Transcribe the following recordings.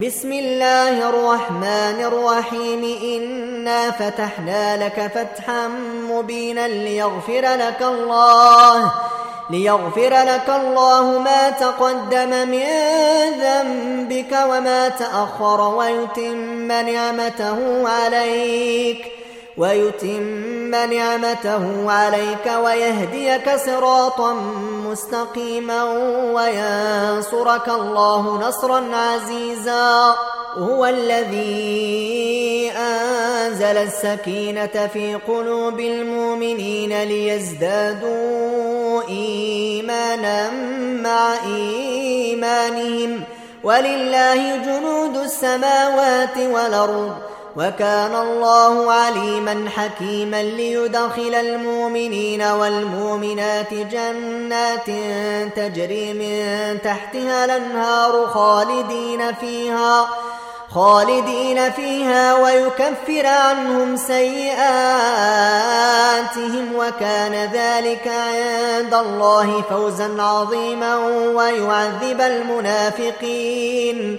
بسم الله الرحمن الرحيم. إنا فتحنا لك فتحا مبينا ليغفر لك الله. ليغفر لك الله ما تقدم من ذنبك وما تأخر ويتم نعمته عليك. ويتم نعمته عليك ويهديك صراطا مستقيما وينصرك الله نصرا عزيزا. هو الذي أنزل السكينة في قلوب المؤمنين ليزدادوا إيمانا مع إيمانهم. ولله جنود السماوات والأرض. وكان الله عليما حكيما ليدخل المؤمنين والمؤمنات جنات تجري من تحتها الأنهار خالدين فيها خالدين فيها ويكفر عنهم سيئاتهم وكان ذلك عند الله فوزا عظيما ويعذب المنافقين.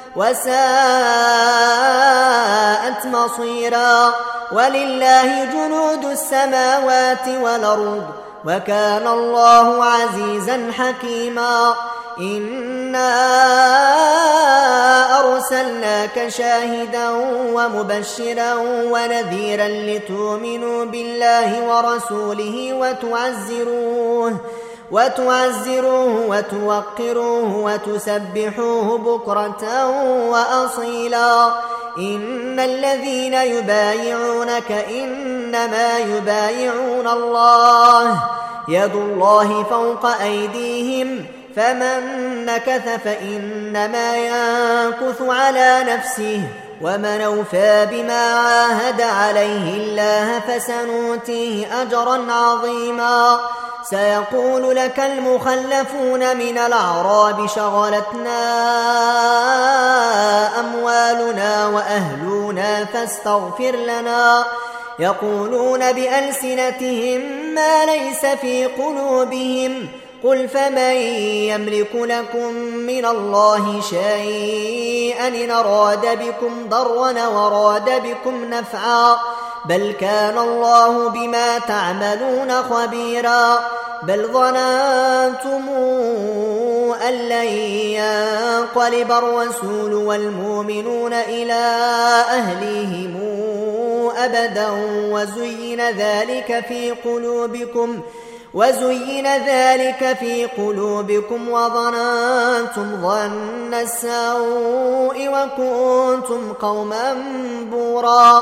وساءت مصيرا ولله جنود السماوات والأرض وكان الله عزيزا حكيما إنا أرسلناك شاهدا ومبشرا ونذيرا لتؤمنوا بالله ورسوله وتعزروه وتعزروه وتوقروه وتسبحوه بكرة وأصيلا. إن الذين يبايعونك إنما يبايعون الله. يد الله فوق أيديهم. فمن نكث فإنما ينكث على نفسه. ومن أوفى بما عاهد عليه الله فسنؤتيه أجرا عظيما. سيقول لك المخلفون من الأعراب شغلتنا أموالنا وأهلنا فاستغفر لنا. يقولون بألسنتهم ما ليس في قلوبهم. قل فمن يملك لكم من الله شيئا إن أراد بكم ضرا وراد بكم نفعا بل كان الله بما تعملون خبيرا بل ظننتم أن لن ينقلب الرسول والمؤمنون إلى أهليهم أبدا وزين ذلك في قلوبكم وزين ذلك في قلوبكم وظننتم ظن السوء وكنتم قوما بورا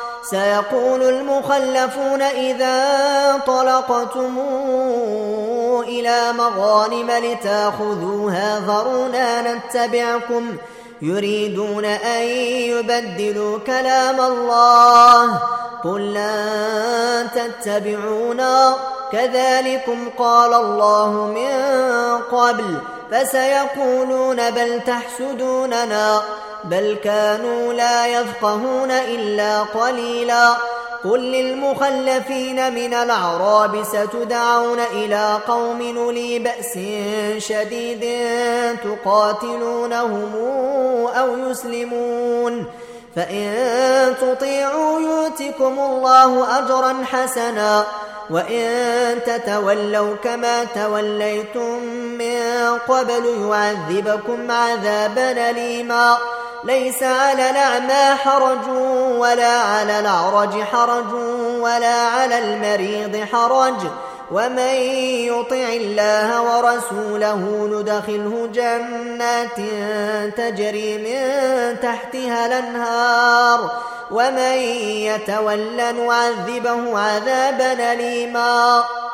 سيقول المخلفون إذا انطلقتم إلى مغانم لتأخذوها ذرونا نتبعكم يريدون أن يبدلوا كلام الله قل لن تتبعونا كذلكم قال الله من قبل فسيقولون بل تحسدوننا بل كانوا لا يفقهون إلا قليلا. قل للمخلفين من الأعراب ستدعون إلى قوم نلي بأس شديد تقاتلونهم أو يسلمون. فإن تطيعوا يؤتكم الله أجرا حسنا. وإن تتولوا كما توليتم من قبل يعذبكم عذابا أليما. ليس على الأعمى حرج ولا على الأعرج حرج ولا على المريض حرج. ومن يطع الله ورسوله ندخله جنات تجري من تحتها الأنهار. ومن يتول نعذبه عذابا أليما.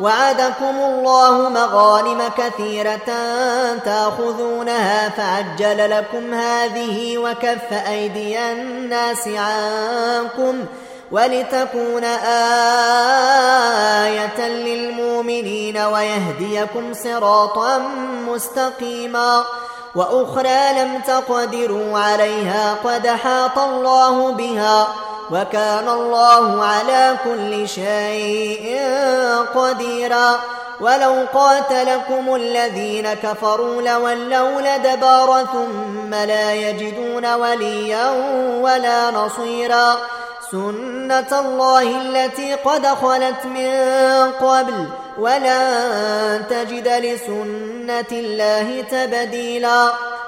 وعدكم الله مغانم كثيرة تأخذونها فعجل لكم هذه وكف أيدي الناس عنكم ولتكون آية للمؤمنين ويهديكم صراطا مستقيما وأخرى لم تقدروا عليها قد حاط الله بها وكان الله على كل شيء قديرا. ولو قاتلكم الذين كفروا لولوا لدبار ثم لا يجدون وليا ولا نصيرا. سنة الله التي قد خلت من قبل ولن تجد لسنة الله تبديلا.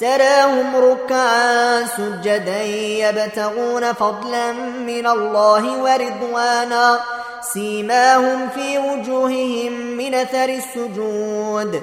تراهم ركعا سجدا يبتغون فضلا من الله ورضوانا. سيماهم في وجوههم من أثر السجود.